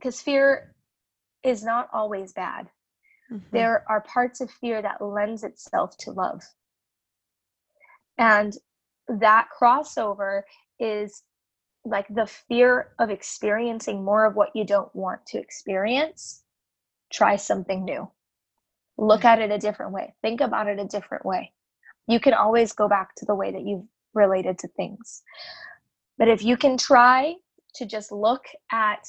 because fear is not always bad. Mm-hmm. There are parts of fear that lends itself to love. And that crossover is like the fear of experiencing more of what you don't want to experience. Try something new. Look mm-hmm. at it a different way. Think about it a different way. You can always go back to the way that you've related to things. But if you can try to just look at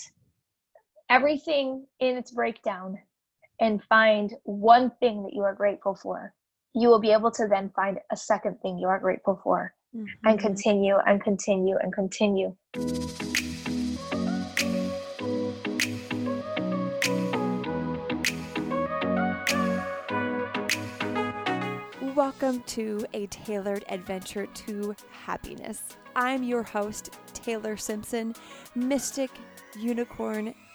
everything in its breakdown and find one thing that you are grateful for, you will be able to then find a second thing you are grateful for mm-hmm. and continue and continue and continue. Welcome to a tailored adventure to happiness. I'm your host, Taylor Simpson, mystic, unicorn,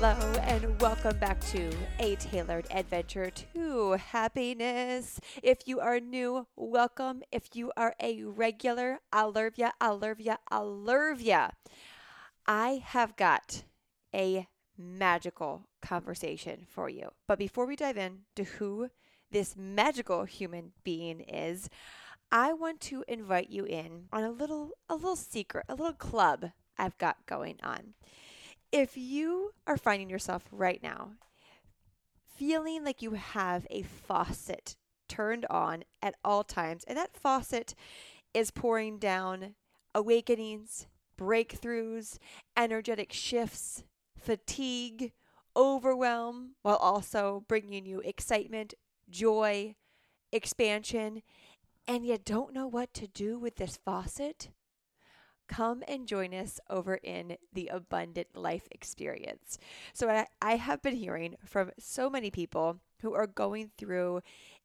Hello, and welcome back to A Tailored Adventure to Happiness. If you are new, welcome. If you are a regular, I love ya, I. I have got a magical conversation for you. But before we dive in to who this magical human being is, I want to invite you in on a little a little secret, a little club I've got going on if you are finding yourself right now feeling like you have a faucet turned on at all times, and that faucet is pouring down awakenings, breakthroughs, energetic shifts, fatigue, overwhelm, while also bringing you excitement, joy, expansion, and you don't know what to do with this faucet, come and join us over in the Abundant Life Experience. So, I, have been hearing from so many people who are going through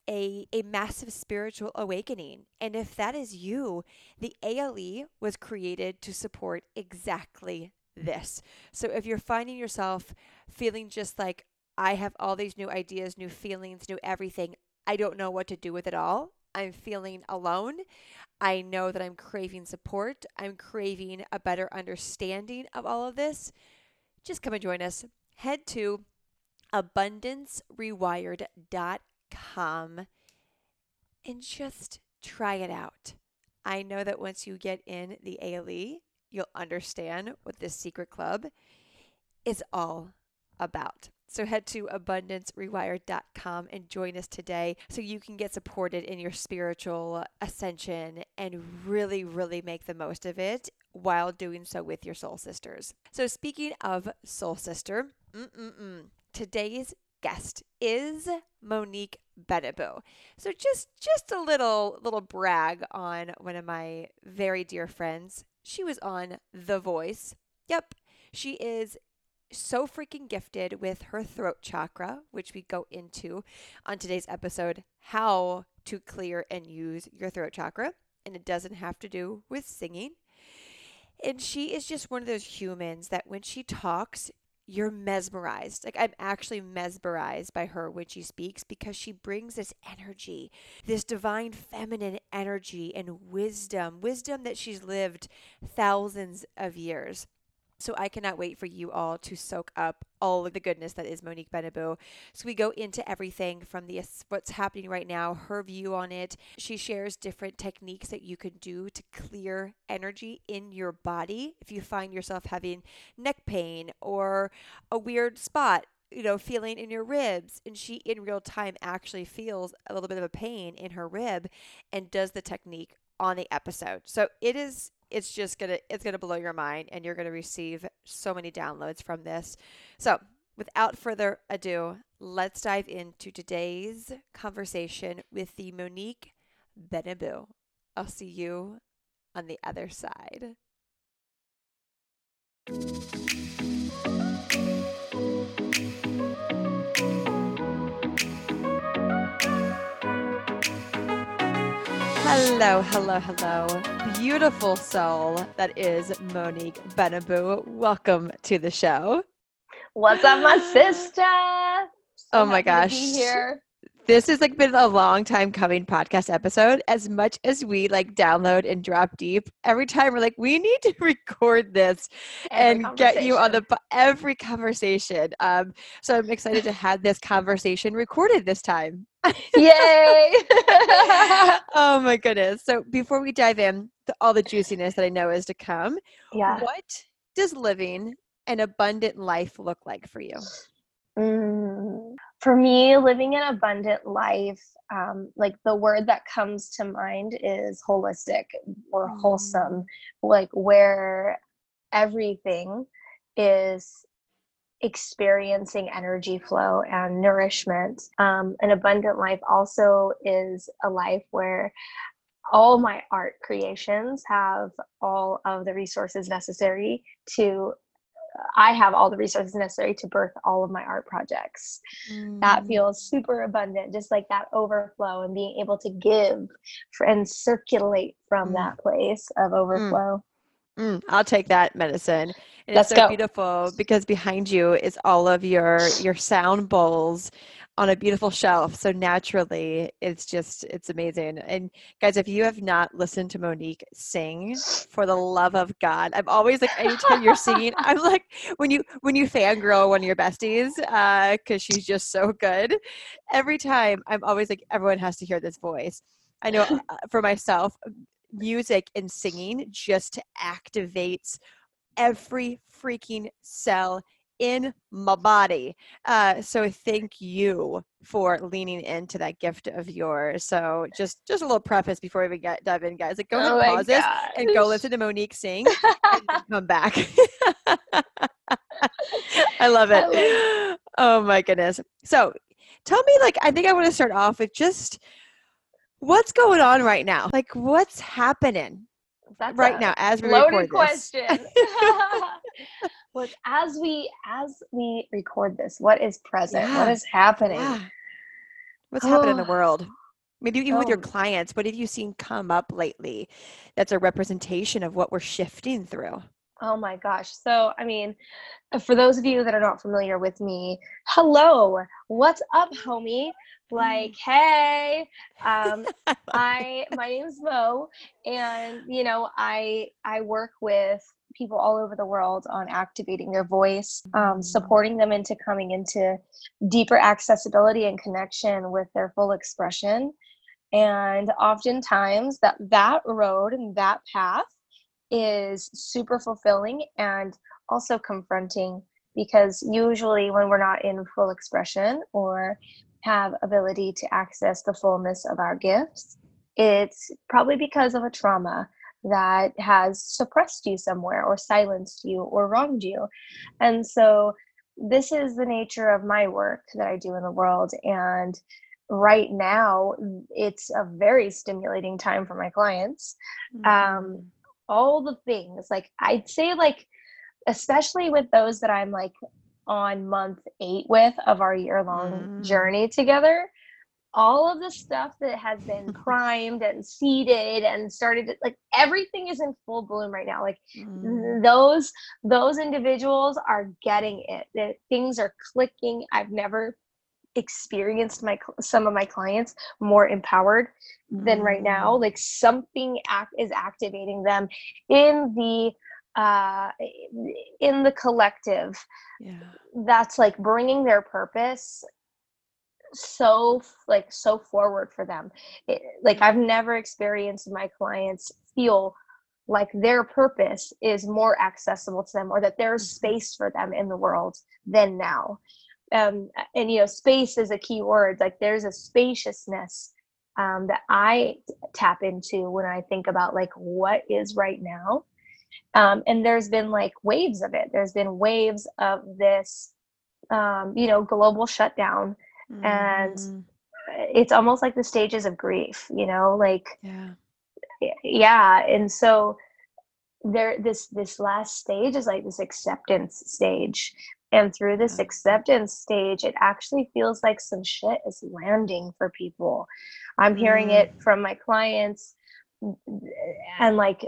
a, a massive spiritual awakening. And if that is you, the ALE was created to support exactly this. So, if you're finding yourself feeling just like, I have all these new ideas, new feelings, new everything, I don't know what to do with it all. I'm feeling alone. I know that I'm craving support. I'm craving a better understanding of all of this. Just come and join us. Head to abundancerewired.com and just try it out. I know that once you get in the ALE, you'll understand what this secret club is all about. So head to abundancerewired.com and join us today so you can get supported in your spiritual ascension and really, really make the most of it while doing so with your soul sisters. So, speaking of soul sister, today's guest is Monique Benabou. So just just a little little brag on one of my very dear friends. She was on The Voice. Yep. She is so freaking gifted with her throat chakra, which we go into on today's episode how to clear and use your throat chakra. And it doesn't have to do with singing. And she is just one of those humans that when she talks, you're mesmerized. Like, I'm actually mesmerized by her when she speaks because she brings this energy, this divine feminine energy and wisdom, wisdom that she's lived thousands of years. So I cannot wait for you all to soak up all of the goodness that is Monique Benabou. So we go into everything from the what's happening right now, her view on it. She shares different techniques that you can do to clear energy in your body if you find yourself having neck pain or a weird spot you know, feeling in your ribs. And she, in real time, actually feels a little bit of a pain in her rib and does the technique on the episode. So it is it's just gonna it's gonna blow your mind and you're gonna receive so many downloads from this. So without further ado let's dive into today's conversation with the monique benabou. I'll see you on the other side Hello, hello, hello. Beautiful soul that is Monique Benabou. Welcome to the show. What's up, my sister? So oh my gosh. here this has like been a long time coming podcast episode. As much as we like download and drop deep every time we're like we need to record this every and get you on the every conversation. Um so i'm excited to have this conversation recorded this time. Yay! Oh my goodness. So before we dive in to all the juiciness that i know is to come yeah. what does living an abundant life look like for you? Mm for me, living an abundant life, um, like the word that comes to mind is holistic or mm. wholesome, like where everything is experiencing energy flow and nourishment. Um, an abundant life also is a life where all my art creations have all of the resources necessary to I have all the resources necessary to birth all of my art projects. Mm. That feels super abundant, just like that overflow and being able to give for, and circulate from mm. that place of mm. overflow. Mm. I'll take that medicine. And Let's it's so go. beautiful because behind you is all of your your sound bowls on a beautiful shelf. So naturally, it's just it's amazing. And guys, if you have not listened to Monique sing, for the love of God, I'm always like anytime you're singing, I'm like when you when you fangirl one of your besties because uh, she's just so good. Every time, I'm always like everyone has to hear this voice. I know uh, for myself, music and singing just activates every freaking cell in my body. Uh, so thank you for leaning into that gift of yours. So just just a little preface before we even get dive in, guys. Like go ahead oh and pause this and go listen to Monique sing and come back. I love it. I love oh my goodness. So tell me, like, I think I want to start off with just what's going on right now. Like, what's happening That's right now as we record this? question. But as we as we record this, what is present? Yeah. What is happening? Yeah. What's oh. happening in the world? Maybe even oh. with your oh. clients, what have you seen come up lately that's a representation of what we're shifting through? Oh my gosh. So, I mean, for those of you that are not familiar with me, hello, what's up, homie? Like, hey, um, I my name's is Mo, and you know, I I work with people all over the world on activating their voice, um, mm. supporting them into coming into deeper accessibility and connection with their full expression. And oftentimes, that that road and that path is super fulfilling and also confronting because usually when we're not in full expression or have ability to access the fullness of our gifts it's probably because of a trauma that has suppressed you somewhere or silenced you or wronged you and so this is the nature of my work that i do in the world and right now it's a very stimulating time for my clients um, mm-hmm. um, all the things like i'd say like especially with those that i'm like on month eight with of our year long mm. journey together all of the stuff that has been primed and seeded and started like everything is in full bloom right now like mm. those those individuals are getting it that things are clicking i've never experienced my some of my clients more empowered than right now mm. like something act is activating them in the uh, in the collective Yeah. that's like bringing their purpose so like so forward for them. It, like i've never experienced my clients feel like their purpose is more accessible to them or that there's Mhm. space for them in the world than now. Um, and you know space is a key word. Like there's a spaciousness um, that i tap into when i think about like what is right now. Um, and there's been like waves of it. There's been waves of this um, you know global shutdown And- Mhm. it's almost like the stages of grief you know like yeah. yeah and so there this this last stage is like this acceptance stage and through this Yeah. acceptance stage it actually feels like some shit is landing for people i'm hearing Mm. it from my clients and like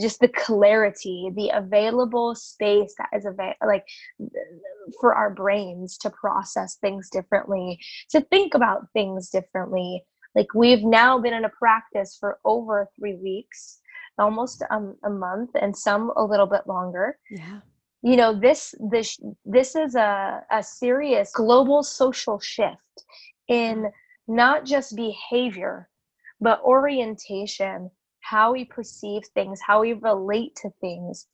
just the clarity the available space that is available like for our brains to process things differently to think about things differently. Like we've now been in a practice for over three weeks almost um, a month and some a little bit longer. Yeah. you know this this this is a, a serious global social shift in not just behavior but orientation how we perceive things how we relate to things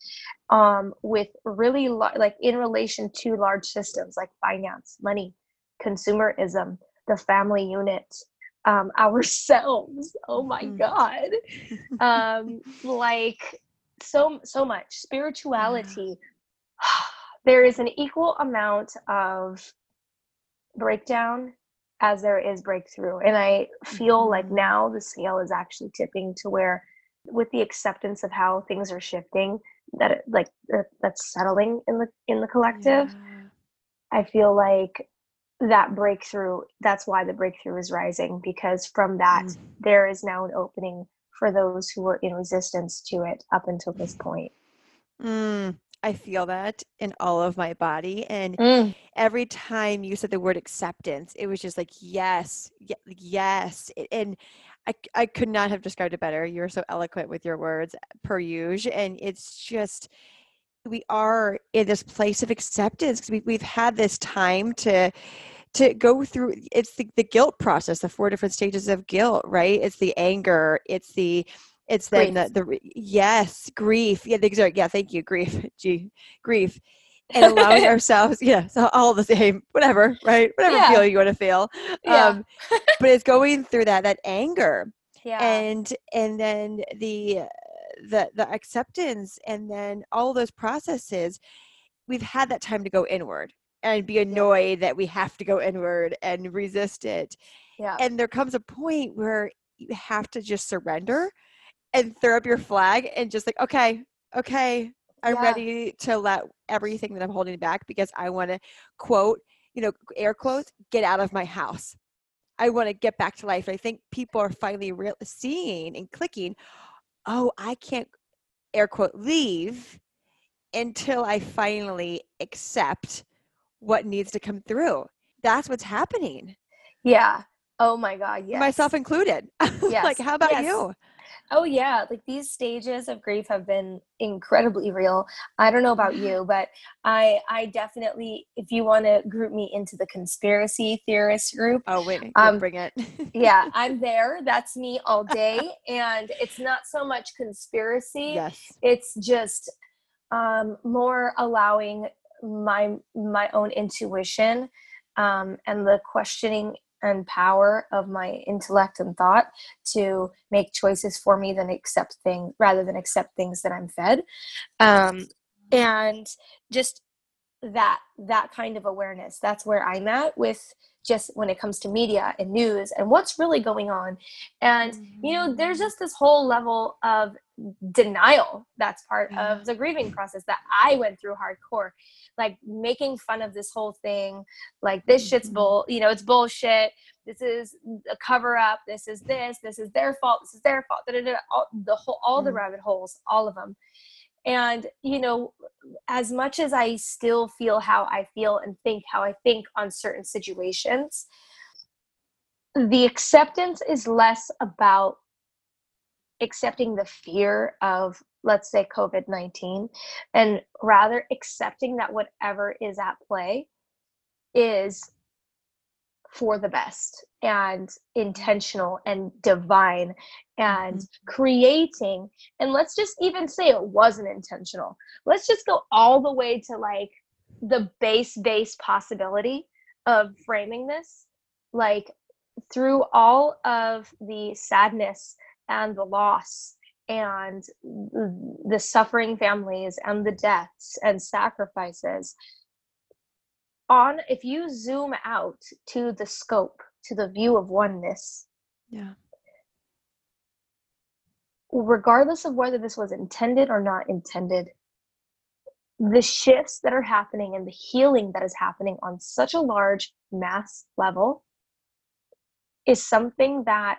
um, with really like in relation to large systems like finance money consumerism the family unit um, ourselves. Oh my Mhm. god. Um, like so so much. Spirituality. There is an equal amount of breakdown as there is breakthrough and i feel like Mhm. now the scale is actually tipping to where with the acceptance of how things are shifting that it, like that- that's settling in the in the collective Yeah. i feel like that breakthrough that's why the breakthrough is rising because from that Mm. there is now an opening for those who were in resistance to it up until this point Mm, I feel that in all of my body. And mm. every time you said the word acceptance, it was just like, yes, ye- yes. And I, I could not have described it better. You're so eloquent with your words, per usual. And it's just, we are in this place of acceptance because we, we've had this time to to go through it's the, the guilt process the four different stages of guilt right it's the anger it's the it's then the, the yes grief. Yeah these are yeah thank you grief gee grief. And allowing ourselves yeah so all the same whatever right? Whatever Yeah. feeling you want to feel Yeah. um but it's going through that that anger yeah. and and then the the the acceptance and then all those processes we've had that time to go inward and be annoyed that we have to go inward and resist it. Yeah. And there comes a point where you have to just surrender and throw up your flag and just like okay okay i'm Yeah. ready to let everything that i'm holding back because i want to quote you know air quotes get out of my house. I want to get back to life. I think people are finally real seeing and clicking oh i can't air quote leave until i finally accept what needs to come through. That's what's happening. Yeah. Oh my god yes. myself included Yes. like how about Yes. you Oh yeah, like these stages of grief have been incredibly real. I don't know about you, but I I definitely if you want to group me into the conspiracy theorist group, oh wait Um, bring it yeah, I'm there. That's me all day and it's not so much conspiracy. yes It's just um more allowing my my own intuition um and the questioning and power of my intellect and thought to make choices for me than accept things rather than accept things that I'm fed. Um, and just that that kind of awareness that's where i'm at with just when it comes to media and news and what's really going on and you know there's just this whole level of denial that's part of the grieving process that i went through hardcore like making fun of this whole thing like this shit's Mhm. bull you know it's bullshit. This is a cover up this is this. This is their fault. This is their fault. Da, da, da, all, the whole all the Mm. rabbit holes all of them and you know as much as i still feel how i feel and think how i think on certain situations the acceptance is less about accepting the fear of let's say COVID 19, and rather accepting that whatever is at play is for the best and intentional and divine and mm-hmm. creating. And let's just even say it wasn't intentional. Let's just go all the way to like the base base possibility of framing this. Like through all of the sadness and the loss and the suffering families and the deaths and sacrifices on if you zoom out to the scope to the view of oneness yeah. regardless of whether this was intended or not intended the shifts that are happening and the healing that is happening on such a large mass level is something that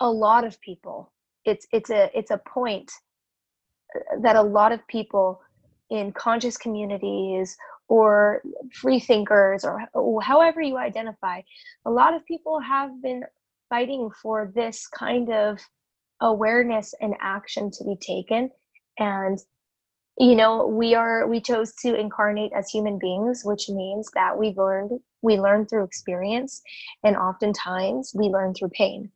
a lot of people. It's it's a it's a point uh, that a lot of people in conscious communities or free thinkers or, however you identify a lot of people have been fighting for this kind of awareness and action to be taken. And you know we are we chose to incarnate as human beings which means that we learned we learn through experience and oftentimes we learn through pain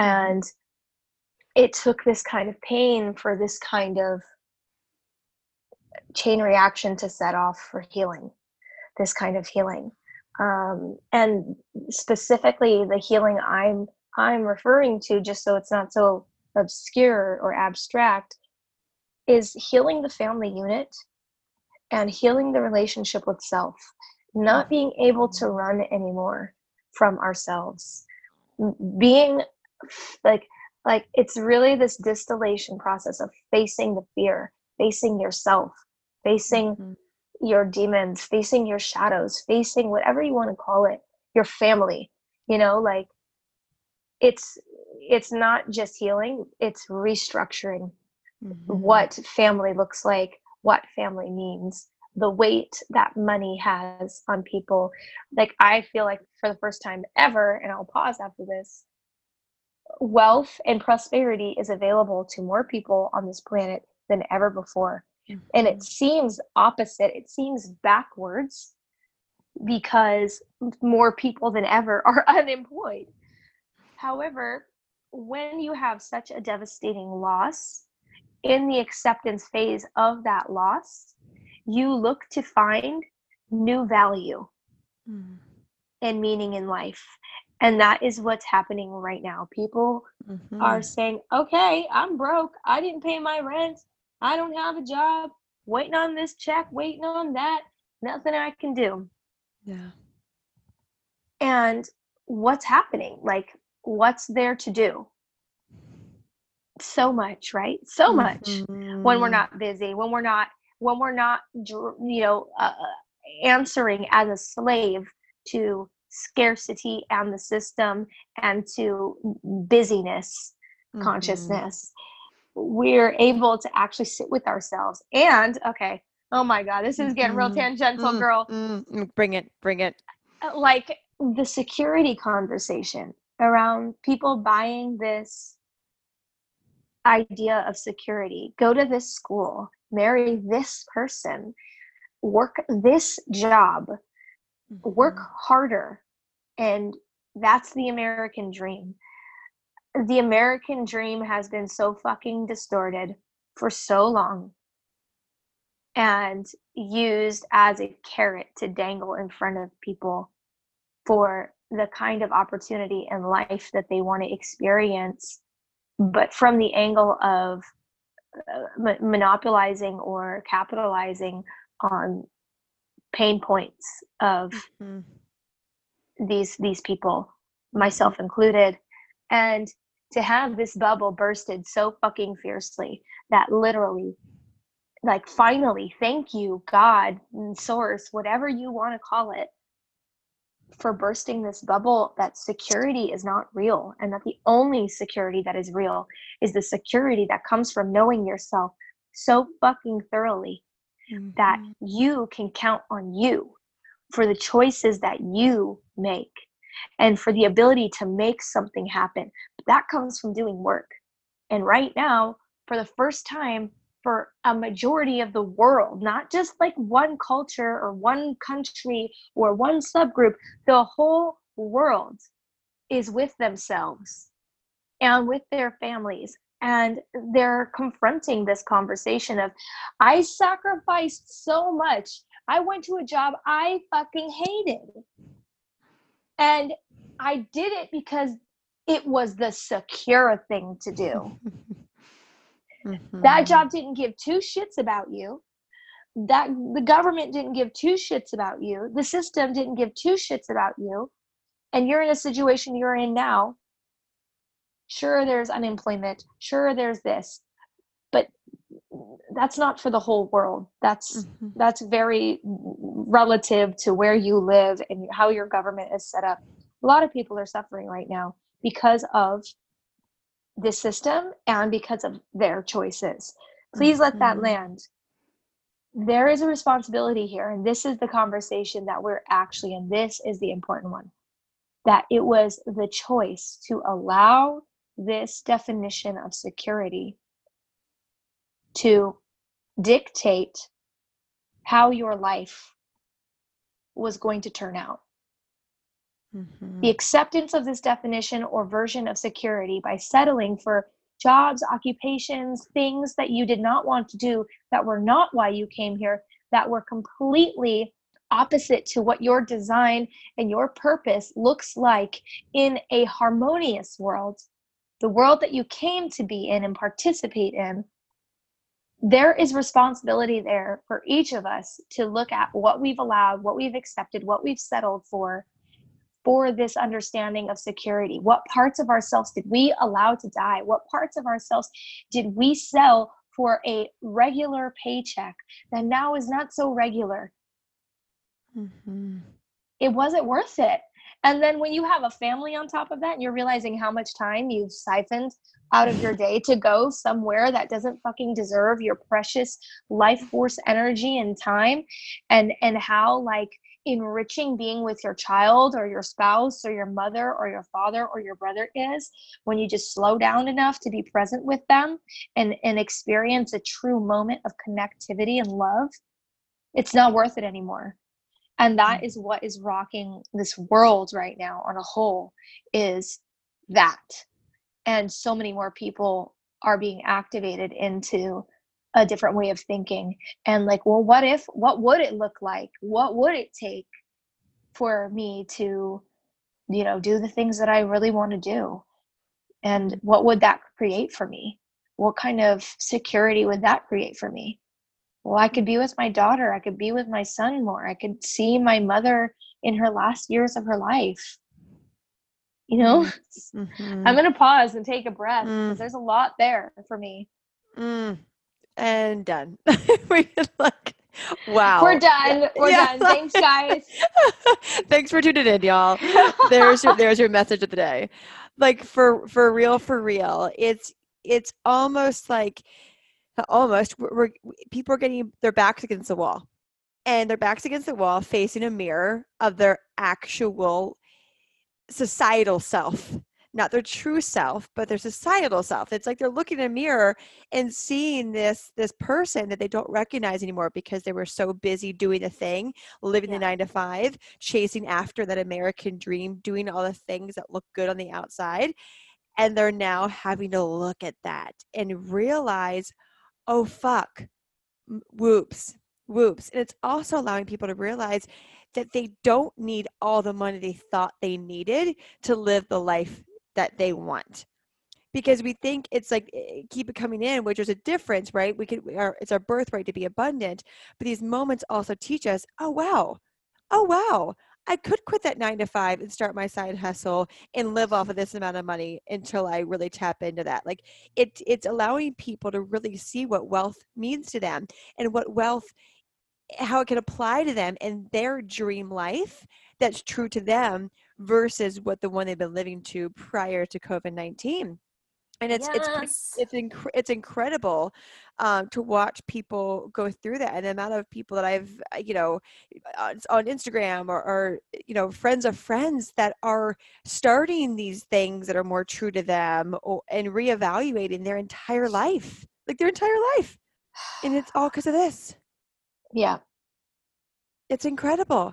and it took this kind of pain for this kind of chain reaction to set off for healing this kind of healing. Um, and specifically the healing i'm i'm referring to just so it's not so obscure or abstract is healing the family unit and healing the relationship with self not being able to run anymore from ourselves. Being like like it's really this distillation process of facing the fear facing yourself facing mm-hmm. your demons facing your shadows facing whatever you want to call it your family you know like it's it's not just healing it's restructuring mm-hmm. what family looks like what family means the weight that money has on people like i feel like for the first time ever and i'll pause after this wealth and prosperity is available to more people on this planet than ever before. Mm-hmm. And it seems opposite, it seems backwards because more people than ever are unemployed. However, when you have such a devastating loss, in the acceptance phase of that loss, you look to find new value mm. and meaning in life and that is what's happening right now. People mm-hmm. are saying okay i'm broke. I didn't pay my rent. I don't have a job. Waiting on this check waiting on that. Nothing i can do. Yeah. And what's happening? Like what's there to do? So much right? So much. Mm-hmm. when we're not busy when we're not when we're not you know uh, answering as a slave to scarcity and the system and to busyness mm-hmm. consciousness we're able to actually sit with ourselves and okay oh my god this is getting real mm-hmm. tangential mm-hmm. girl mm-hmm. bring it bring it uh, like the security conversation around people buying this idea of security go to this school marry this person work this job work mm-hmm. harder and that's the american dream the american dream has been so fucking distorted for so long and used as a carrot to dangle in front of people for the kind of opportunity in life that they want to experience but from the angle of uh, monopolizing or capitalizing on pain points of mm-hmm. these these people myself included and to have this bubble bursted so fucking fiercely that literally like finally thank you god source whatever you want to call it for bursting this bubble that security is not real and that the only security that is real is the security that comes from knowing yourself so fucking thoroughly mm-hmm. that you can count on you for the choices that you make and for the ability to make something happen. But that comes from doing work. And right now, for the first time for a majority of the world, not just like one culture or one country or one subgroup, the whole world is with themselves and with their families. And they're confronting this conversation of, I sacrificed so much. I went to a job I fucking hated. And I did it because it was the secure thing to do. Mm-hmm. That job didn't give two shits about you. That the government didn't give two shits about you. The system didn't give two shits about you. And you're in a situation you're in now. Sure, there's unemployment. Sure, there's this. But that's not for the whole world. That's mm-hmm. that's very relative to where you live and how your government is set up. A lot of people are suffering right now because of this system and because of their choices. Please mm-hmm. let that mm-hmm. land. There is a responsibility here, and this is the conversation that we're actually in. This is the important one that it was the choice to allow this definition of security to dictate how your life was going to turn out. Mm-hmm. The acceptance of this definition or version of security by settling for jobs, occupations, things that you did not want to do that were not why you came here, that were completely opposite to what your design and your purpose looks like in a harmonious world, the world that you came to be in and participate in. There is responsibility there for each of us to look at what we've allowed, what we've accepted, what we've settled for, for this understanding of security? What parts of ourselves did we allow to die? What parts of ourselves did we sell for a regular paycheck that now is not so regular? Mm-hmm. It wasn't worth it. And then when you have a family on top of that and you're realizing how much time you've siphoned out of your day to go somewhere that doesn't fucking deserve your precious life force energy and time and and how like enriching being with your child or your spouse or your mother or your father or your brother is when you just slow down enough to be present with them and and experience a true moment of connectivity and love it's not worth it anymore and that mm. is what is rocking this world right now on a whole is that. And so many more people are being activated into a different way of thinking. And like well what if what would it look like? What would it take for me to you know do the things that i really want to do? And what would that create for me? What kind of security would that create for me well i could be with my daughter i could be with my son more i could see my mother in her last years of her life you know mm-hmm. i'm going to pause and take a breath because mm. there's a lot there for me mm and done. we like wow. We're done. We're yeah. done. Thanks guys. Thanks for tuning in, y'all. There's your there's your message of the day. Like for for real for real. It's it's almost like almost we're, we're people are getting their backs against the wall. And their backs against the wall facing a mirror of their actual societal self. Not their true self but their societal self. It's like they're looking in a mirror and seeing this this person that they don't recognize anymore because they were so busy doing the thing living yeah. the nine to five chasing after that american dream doing all the things that look good on the outside. And they're now having to look at that and realize oh fuck. Whoops whoops. And it's also allowing people to realize that they don't need all the money they thought they needed to live the life that they want. Because we think it's like eh, keep it coming in which is a difference right? We could our, it's our birthright to be abundant. But these moments also teach us oh wow. Oh wow i could quit that nine to five and start my side hustle and live off of this amount of money until i really tap into that like it it's allowing people to really see what wealth means to them and what wealth how it can apply to them in their dream life that's true to them versus what the one they've been living to prior to COVID nineteen. And it's yes. it's it's inc- it's incredible um, to watch people go through that, and the amount of people that I've uh, you know uh, on Instagram or, or you know friends of friends that are starting these things that are more true to them, or, and reevaluating their entire life like their entire life. And it's all because of this. Yeah. It's incredible.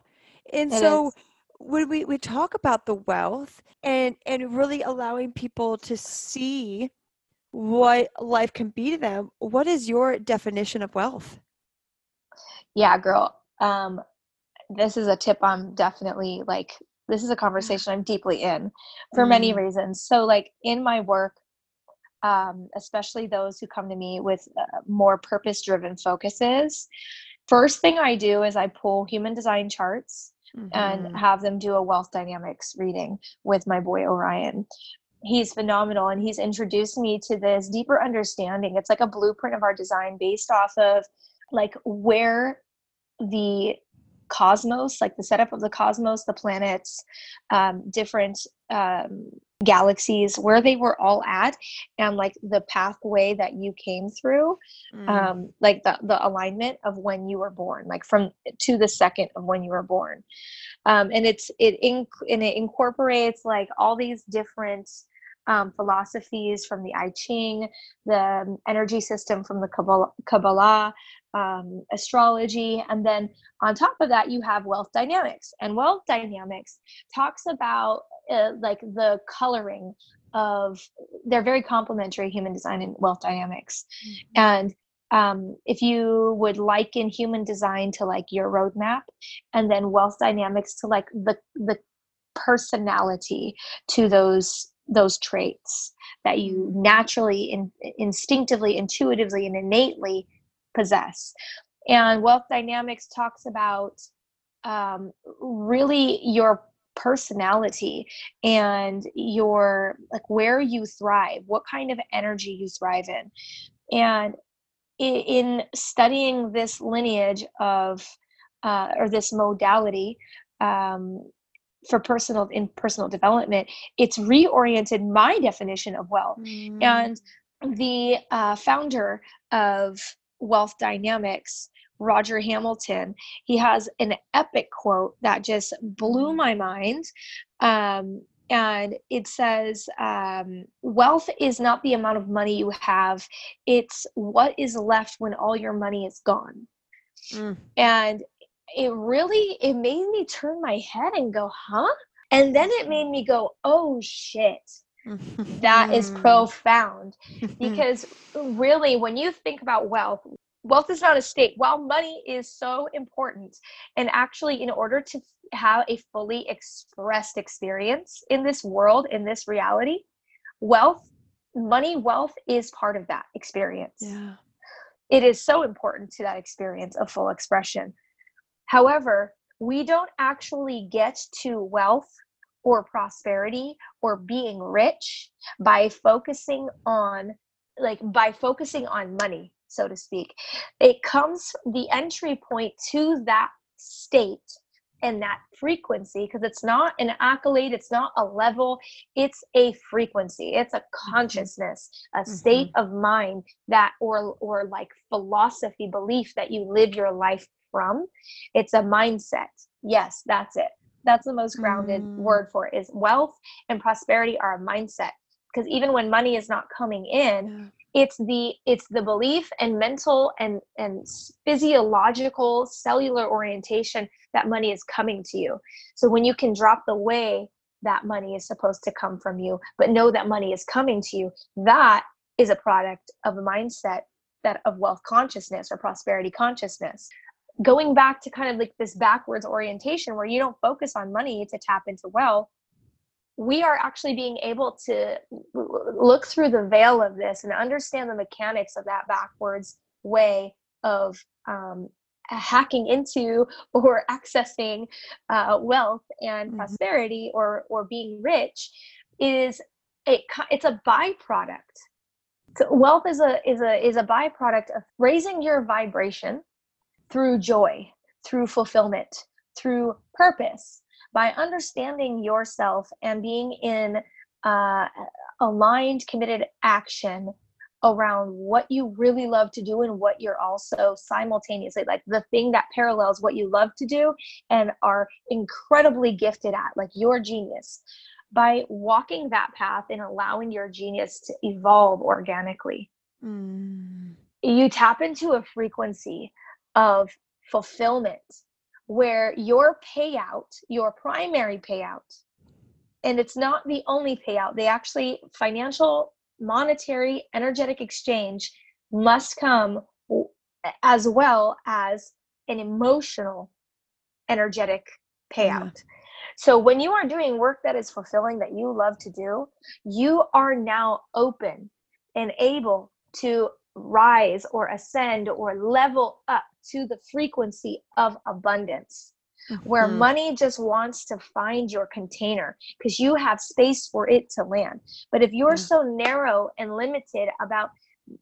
And It so is. When we, we talk about the wealth and and really allowing people to see what life can be to them, what is your definition of wealth? Yeah, girl. Um, this is a tip I'm definitely like, this is a conversation I'm deeply in for many Mm. reasons. So, like, in my work, um, especially those who come to me with uh, more purpose driven focuses, first thing I do is I pull human design charts Mhm. and have them do a wealth dynamics reading with my boy Orion. He's phenomenal and he's introduced me to this deeper understanding. It's like a blueprint of our design based off of like where the cosmos, like the setup of the cosmos, the planets, um, different um, galaxies, where they were all at, and like the pathway that you came through Mm. um, like the, the alignment of when you were born, like from to the second of when you were born. Um, and it's it inc- and it incorporates like all these different um, philosophies from the I Ching, the energy system from the Kabbalah, Kabbalah um, astrology, and then on top of that you have wealth dynamics. And wealth dynamics talks about uh, like the coloring of they're very complementary human design and wealth dynamics and um, if you would liken human design to like your roadmap and then wealth dynamics to like the the personality to those those traits that you naturally in, instinctively intuitively and innately possess. And wealth dynamics talks about um, really your personality and your like where you thrive what kind of energy you thrive in. And in studying this lineage of uh, or this modality um, for personal in personal development it's reoriented my definition of wealth Mm. and the uh, founder of wealth dynamics roger hamilton he has an epic quote that just blew my mind um, and it says um, wealth is not the amount of money you have it's what is left when all your money is gone Mm. and it really it made me turn my head and go huh? And then it made me go oh shit. That is profound. Because really when you think about wealth wealth is not a state. While money is so important and actually in order to have a fully expressed experience in this world in this reality wealth money wealth is part of that experience. Yeah. it is so important to that experience of full expression. However, we don't actually get to wealth or prosperity or being rich by focusing on like by focusing on money so to speak. It comes the entry point to that state and that frequency because it's not an accolade it's not a level it's a frequency it's a mm-hmm. consciousness a mm-hmm. state of mind that or or like philosophy belief that you live your life from it's a mindset. Yes that's it. That's the most grounded Mm. word for it is wealth and prosperity are a mindset. Because even when money is not coming in Yeah. it's the it's the belief and mental and and physiological cellular orientation that money is coming to you. So when you can drop the way that money is supposed to come from you but know that money is coming to you that is a product of a mindset that of wealth consciousness or prosperity consciousness going back to kind of like this backwards orientation where you don't focus on money to tap into wealth we are actually being able to look through the veil of this and understand the mechanics of that backwards way of um, hacking into or accessing uh, wealth and Mhm. prosperity or or being rich is it, it's a byproduct so wealth is a is a is a byproduct of raising your vibration through joy through fulfillment through purpose. By understanding yourself and being in uh, aligned committed action around what you really love to do and what you're also simultaneously like the thing that parallels what you love to do and are incredibly gifted at like your genius. By walking that path and allowing your genius to evolve organically. Mm. you tap into a frequency of fulfillment where your payout, your primary payout, and it's not the only payout, they actually, financial, monetary, energetic exchange must come as well as an emotional, energetic payout. Yeah. So when you are doing work that is fulfilling, that you love to do, you are now open and able to rise or ascend or level up to the frequency of abundance mm-hmm. where money just wants to find your container because you have space for it to land but if you're yeah. so narrow and limited about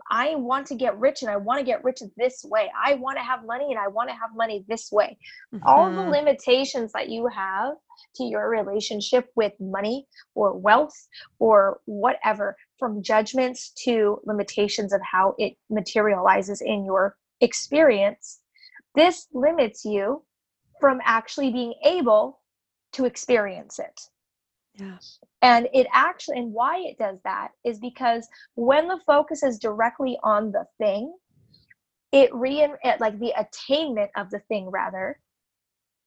I want to get rich and I want to get rich this way. I want to have money and I want to have money this way. Mm-hmm. All the mm-hmm. limitations that you have to your relationship with money or wealth or whatever, from judgments to limitations of how it materializes in your experience, this limits you from actually being able to experience it. Yeah. And it actually, and why it does that is because when the focus is directly on the thing, it re like the attainment of the thing rather,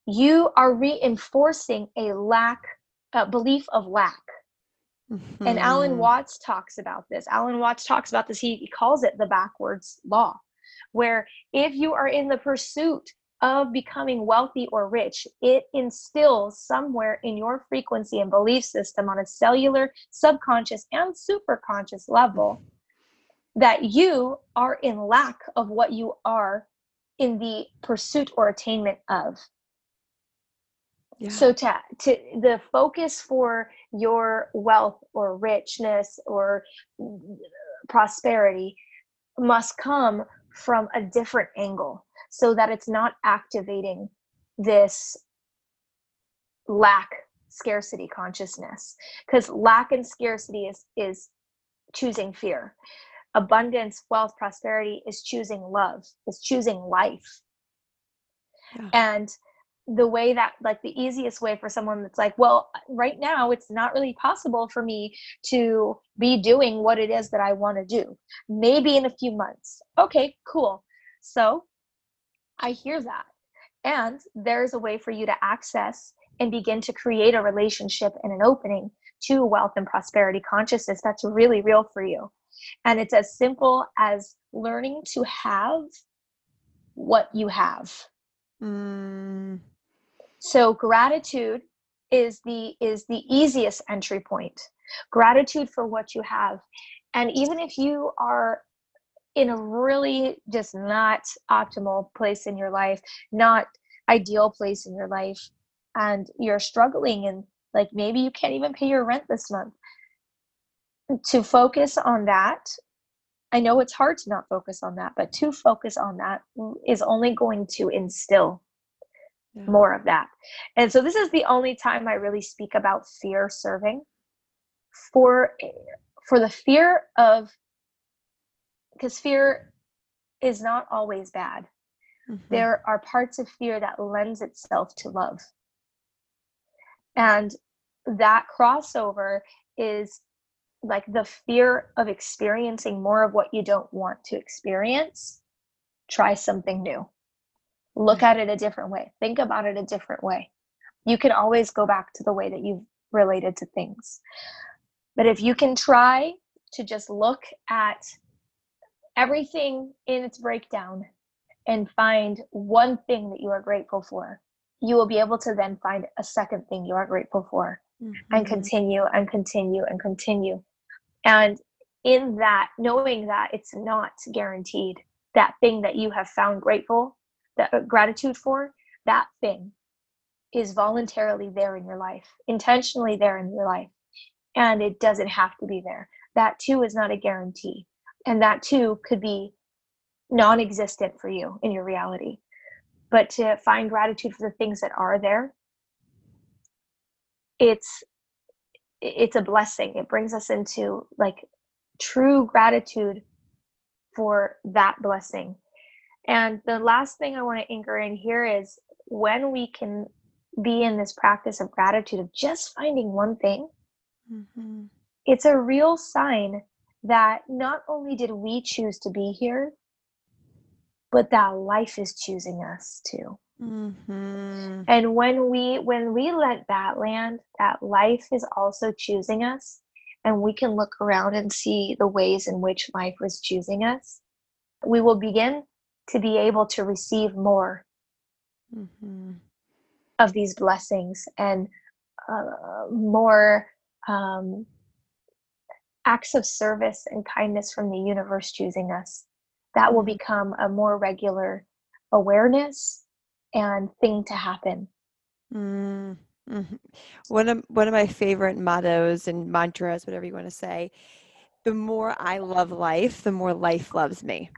you are reinforcing a lack, a belief of lack. Mm-hmm. And Alan mm-hmm. Watts talks about this. Alan Watts talks about this. He, he calls it the backwards law, where if you are in the pursuit of becoming wealthy or rich, it instills somewhere in your frequency and belief system on a cellular, subconscious, and superconscious level that you are in lack of what you are in the pursuit or attainment of. Yeah. So to to the focus for your wealth or richness or uh, prosperity must come from a different angle so that it's not activating this lack scarcity consciousness because lack and scarcity is is choosing fear abundance wealth prosperity is choosing love is choosing life yeah. and the way that like the easiest way for someone that's like well right now it's not really possible for me to be doing what it is that i want to do maybe in a few months okay cool so I hear that. And there's a way for you to access and begin to create a relationship and an opening to wealth and prosperity consciousness that's really real for you. And it's as simple as learning to have what you have. Mm. So gratitude is the is the easiest entry point. Gratitude for what you have. And even if you are in a really just not optimal place in your life, not ideal place in your life, and you're struggling and like maybe you can't even pay your rent this month. To focus on that, I know it's hard to not focus on that, but to focus on that is only going to instill yeah. more of that. And so this is the only time I really speak about fear serving for for the fear of because fear is not always bad. Mm-hmm. There are parts of fear that lends itself to love. And that crossover is like the fear of experiencing more of what you don't want to experience. Try something new. Look mm-hmm. at it a different way. Think about it a different way. You can always go back to the way that you've related to things. But if you can try to just look at everything in its breakdown and find one thing that you are grateful for, you will be able to then find a second thing you are grateful for mm-hmm. and continue and continue and continue. And in that, knowing that it's not guaranteed, that thing that you have found grateful, that uh, gratitude for, that thing is voluntarily there in your life, intentionally there in your life. And it doesn't have to be there. That too is not a guarantee and that too could be non-existent for you in your reality but to find gratitude for the things that are there it's it's a blessing it brings us into like true gratitude for that blessing and the last thing i want to anchor in here is when we can be in this practice of gratitude of just finding one thing mm-hmm. it's a real sign that not only did we choose to be here, but that life is choosing us too. Mm-hmm. And when we when we let that land, that life is also choosing us, and we can look around and see the ways in which life was choosing us, we will begin to be able to receive more Mm-hmm. of these blessings and uh, more um, acts of service and kindness from the universe choosing us. That will become a more regular awareness and thing to happen. Mm-hmm. One of one of my favorite mottos and mantras, whatever you want to say, the more I love life, the more life loves me.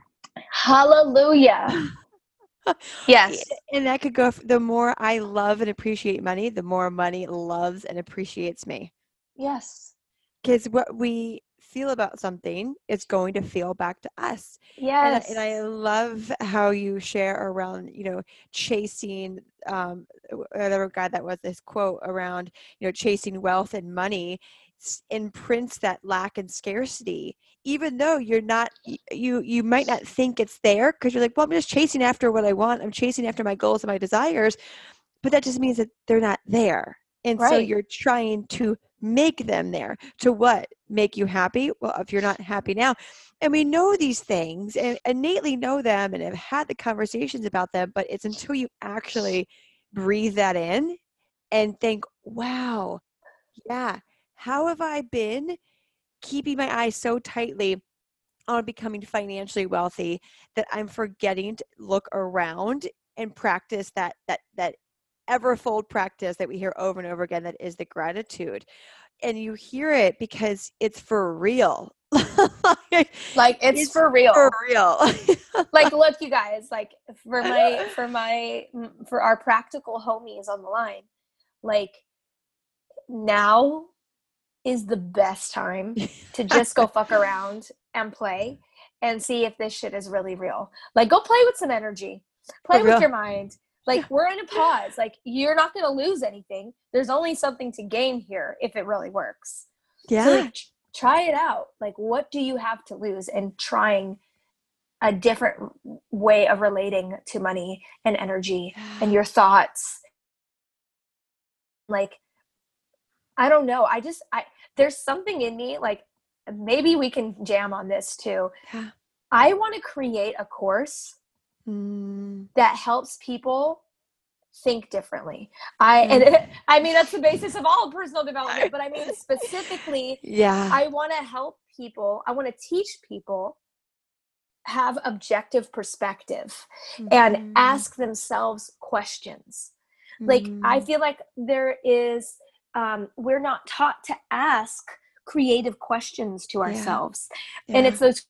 Hallelujah. yes. And that could go the more I love and appreciate money, the more money loves and appreciates me. Yes. Because what we feel about something is going to feel back to us. And Yes. and I love how you share around, you know, chasing. Um, w- another guy that was this quote around, you know, chasing wealth and money s- imprints that lack and scarcity. Even though you're not, you you might not think it's there because you're like, well, I'm just chasing after what I want. I'm chasing after my goals and my desires, but that just means that they're not there. And so you're trying to make them there. To what? Make you happy? Well, if you're not happy now, and we know these things and innately know them and have had the conversations about them, but it's until you actually breathe that in and think, wow, yeah, how have I been keeping my eyes so tightly on becoming financially wealthy that I'm forgetting to look around and practice that that that everfold practice that we hear over and over again that is the gratitude? And you hear it because it's for real. Like it's, It's for real. for real. like look you guys like for my for my mm, for our practical homies on the line like now is the best time to just go fuck around and play and see if this shit is really real. Like go play with some energy. Play with your mind. Like we're in a pause. Like you're not going to lose anything. There's only something to gain here if it really works. Yeah so like try it out. Like what do you have to lose in trying a different way of relating to money and energy and your thoughts? Like i don't know i just i there's something in me like maybe we can jam on this too Yeah. i want to create a course Mm, that helps people think differently i and i mean that's the basis of all personal development but i mean specifically yeah I want to help people, I want to teach people have objective perspective and Mhm. ask themselves questions. Like, I Mhm. feel like there is, um, we're not taught to ask creative questions to Yeah. ourselves. And it's those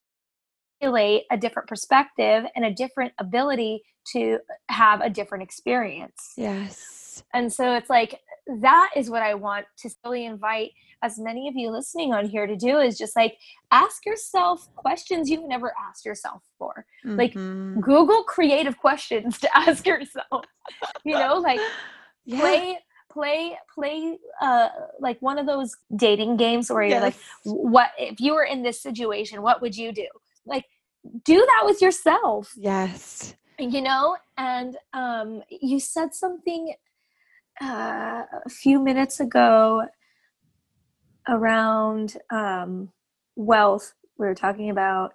a different perspective and a different ability to have a different experience yes and so it's like that is what i want to really invite as many of you listening on here to do is just like ask yourself questions you've never asked yourself before like, Mhm. google creative questions to ask yourself you know like yeah. play play play uh like one of those dating games where you're like what if you were in this situation what would you do? Like do that with yourself. Yes. You know? And um you said something uh, a few minutes ago around um wealth. We were talking about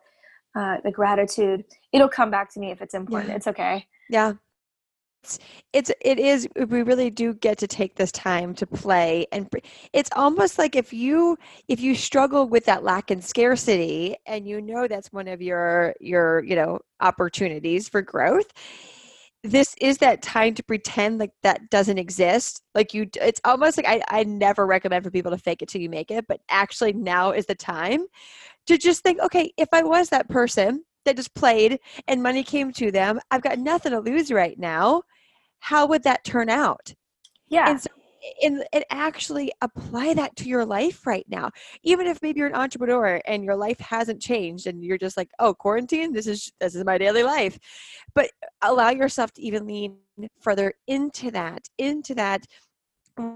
uh the gratitude. It'll come back to me if it's important. Yeah. it's okay. Yeah. It's, it's it is we really do get to take this time to play and it's almost like if you if you struggle with that lack and scarcity and you know that's one of your your you know opportunities for growth this is that time to pretend like that doesn't exist. Like you it's almost like I, I never recommend for people to fake it till you make it but actually now is the time to just think okay if i was that person that just played and money came to them i've got nothing to lose right now. How would that turn out? Yeah. And so and, and actually apply that to your life right now. Even if maybe you're an entrepreneur and your life hasn't changed and you're just like oh quarantine? This is this is my daily life. But allow yourself to even lean further into that into that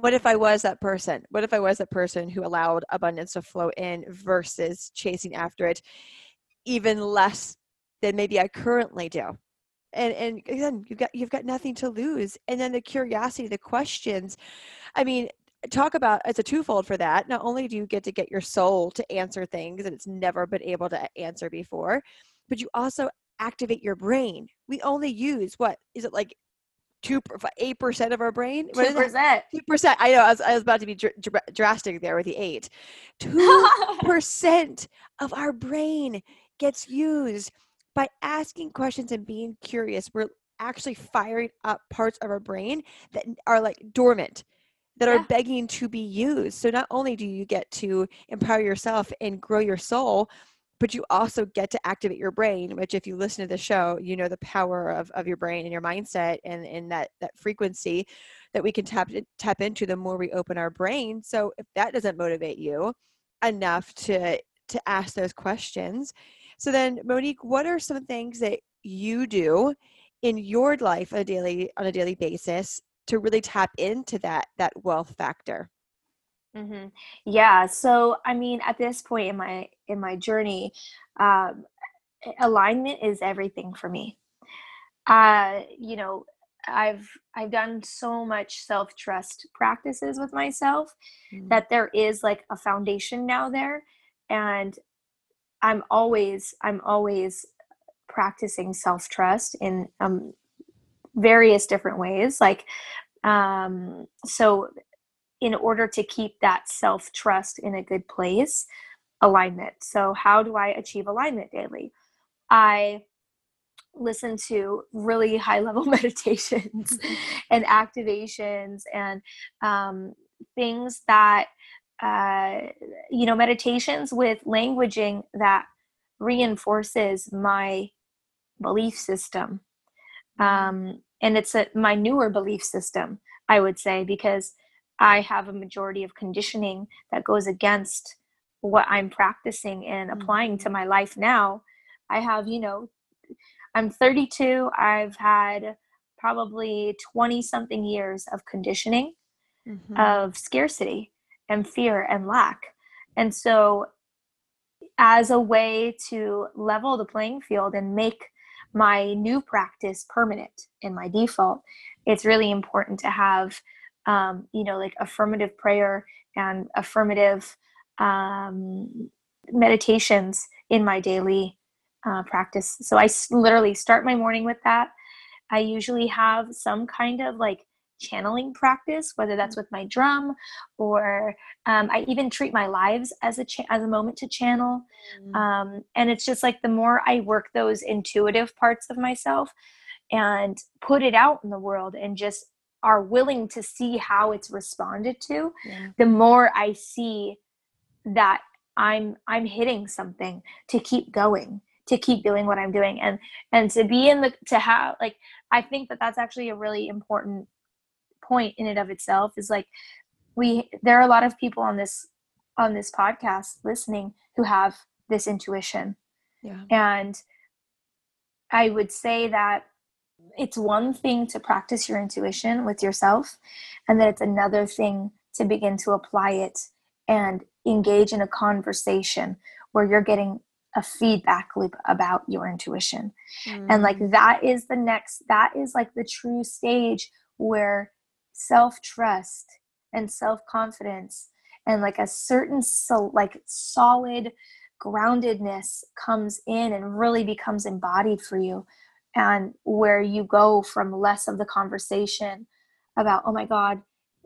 what if I was that person? What if I was that person who allowed abundance to flow in versus chasing after it even less than maybe I currently do? And and again, you've got you've got nothing to lose. And then the curiosity, the questions. I mean, talk about it's a twofold for that. Not only do you get to get your soul to answer things that it's never been able to answer before, but you also activate your brain. We only use what is it like two eight percent of our brain. Two percent. Two percent. I know. I was, I was about to be dr- dr- drastic there with the eight. Two percent of our brain gets used by asking questions and being curious. We're actually firing up parts of our brain that are like dormant that yeah. are begging to be used. So not only do you get to empower yourself and grow your soul, but you also get to activate your brain which if you listen to the show you know the power of, of your brain and your mindset and, and that that frequency that we can tap tap into the more we open our brain so if that doesn't motivate you enough to to ask those questions so then monique what are some things that you do in your life on a daily on a daily basis to really tap into that that wealth factor Mm-hmm. Yeah. So, I mean, at this point in my in my journey, um, alignment is everything for me. Uh, you know, I've I've done so much self trust practices with myself mm-hmm. that there is like a foundation now there, and I'm always I'm always practicing self trust in um, various different ways. Like, um, so in order to keep that self trust in a good place, alignment. So, how do I achieve alignment daily? I listen to really high level meditations and activations and um, things that, uh, you know, meditations with languaging that reinforces my belief system. Um, and it's a, my newer belief system, I would say, because I have a majority of conditioning that goes against what I'm practicing and applying to mm-hmm. my life now. I have, you know, I'm 32. I've had probably 20 something years of conditioning mm-hmm. of scarcity and fear and lack. And so, as a way to level the playing field and make my new practice permanent in my default, it's really important to have um, you know, like affirmative prayer and affirmative um, meditations in my daily uh, practice. So I literally start my morning with that. I usually have some kind of like channeling practice, whether that's with my drum or um, I even treat my lives as a cha- as a moment to channel. Mm. Um, and it's just like the more I work those intuitive parts of myself and put it out in the world and just are willing to see how it's responded to yeah. the more i see that i'm i'm hitting something to keep going to keep doing what i'm doing and and to be in the to have like i think that that's actually a really important point in and of itself is like we there are a lot of people on this on this podcast listening who have this intuition yeah and i would say that it's one thing to practice your intuition with yourself, and then it's another thing to begin to apply it and engage in a conversation where you're getting a feedback loop about your intuition. Mm. And like mm. that is the next, that is like the true stage where self trust and self confidence and like a certain so like solid groundedness comes in and really becomes embodied for you and where you go from less of the conversation about oh my god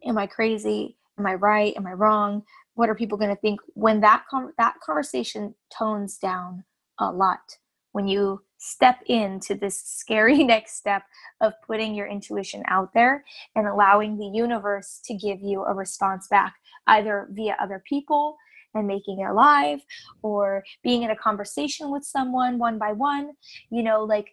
am i crazy? Am i right? Am i wrong? What are people going to think? When that that conversation tones down a lot when you step into this scary next step of putting your intuition out there and allowing the universe to give you a response back either via other people and making it live or being in a conversation with someone one by one you know like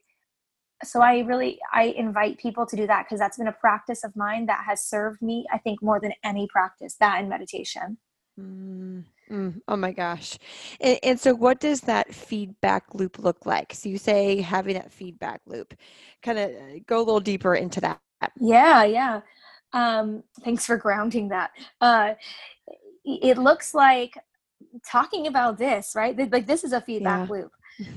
so i really i invite people to do that because that's been a practice of mine that has served me i think more than any practice that and meditation. Mm, mm, oh my gosh and, and, so what does that feedback loop look like so you say having that feedback loop kind of uh, go a little deeper into that yeah yeah Um, thanks for grounding that. Uh, it looks like talking about this, right? Like this is a feedback yeah. loop,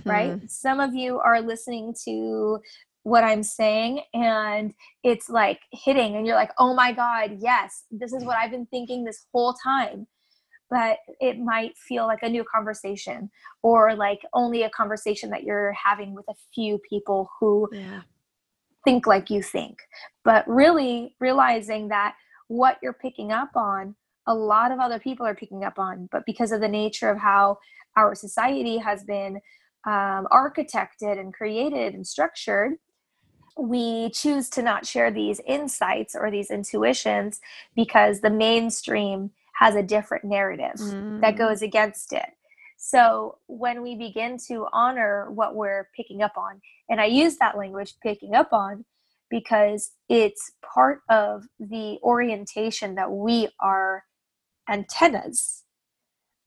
right? Mm-hmm. Some of you are listening to what I'm saying and it's like hitting and you're like, "Oh my god, yes, this is what I've been thinking this whole time." But it might feel like a new conversation or like only a conversation that you're having with a few people who yeah. think like you think. But really realizing that what you're picking up on a lot of other people are picking up on but because of the nature of how our society has been um, architected and created and structured we choose to not share these insights or these intuitions because the mainstream has a different narrative mm. that goes against it. So when we begin to honor what we're picking up on, and I use that language picking up on because it's part of the orientation that we are antennas.